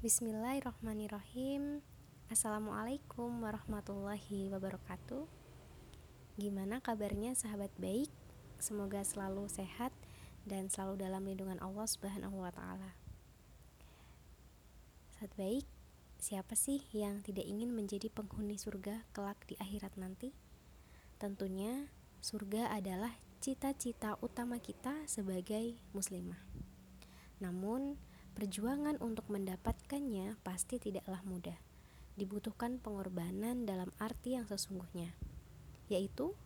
Bismillahirrahmanirrahim Assalamualaikum warahmatullahi wabarakatuh Gimana kabarnya sahabat baik? Semoga selalu sehat dan selalu dalam lindungan Allah subhanahu wa ta'ala Sahabat baik, siapa sih yang tidak ingin menjadi penghuni surga kelak di akhirat nanti? Tentunya surga adalah cita-cita utama kita sebagai muslimah Namun, Perjuangan untuk mendapatkannya pasti tidaklah mudah. Dibutuhkan pengorbanan dalam arti yang sesungguhnya, yaitu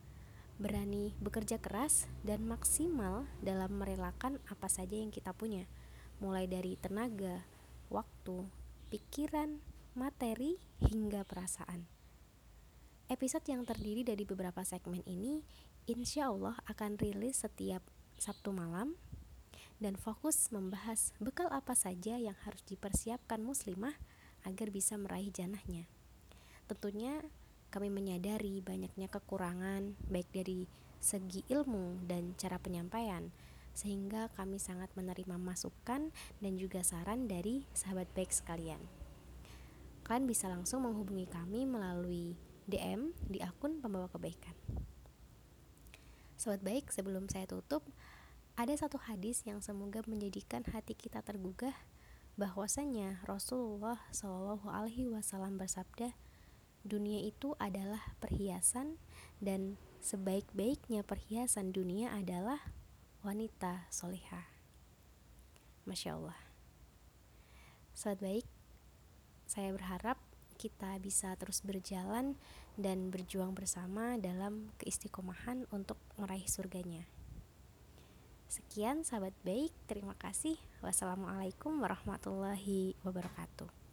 berani bekerja keras dan maksimal dalam merelakan apa saja yang kita punya, mulai dari tenaga, waktu, pikiran, materi, hingga perasaan. Episode yang terdiri dari beberapa segmen ini insya Allah akan rilis setiap Sabtu malam dan fokus membahas bekal apa saja yang harus dipersiapkan muslimah agar bisa meraih janahnya. Tentunya kami menyadari banyaknya kekurangan baik dari segi ilmu dan cara penyampaian sehingga kami sangat menerima masukan dan juga saran dari sahabat baik sekalian. Kalian bisa langsung menghubungi kami melalui DM di akun pembawa kebaikan. Sobat baik, sebelum saya tutup, ada satu hadis yang semoga menjadikan hati kita tergugah bahwasanya Rasulullah Shallallahu Alaihi Wasallam bersabda, dunia itu adalah perhiasan dan sebaik-baiknya perhiasan dunia adalah wanita soleha. Masya Allah. Saat baik, saya berharap kita bisa terus berjalan dan berjuang bersama dalam keistiqomahan untuk meraih surganya. Sekian sahabat baik, terima kasih. Wassalamualaikum warahmatullahi wabarakatuh.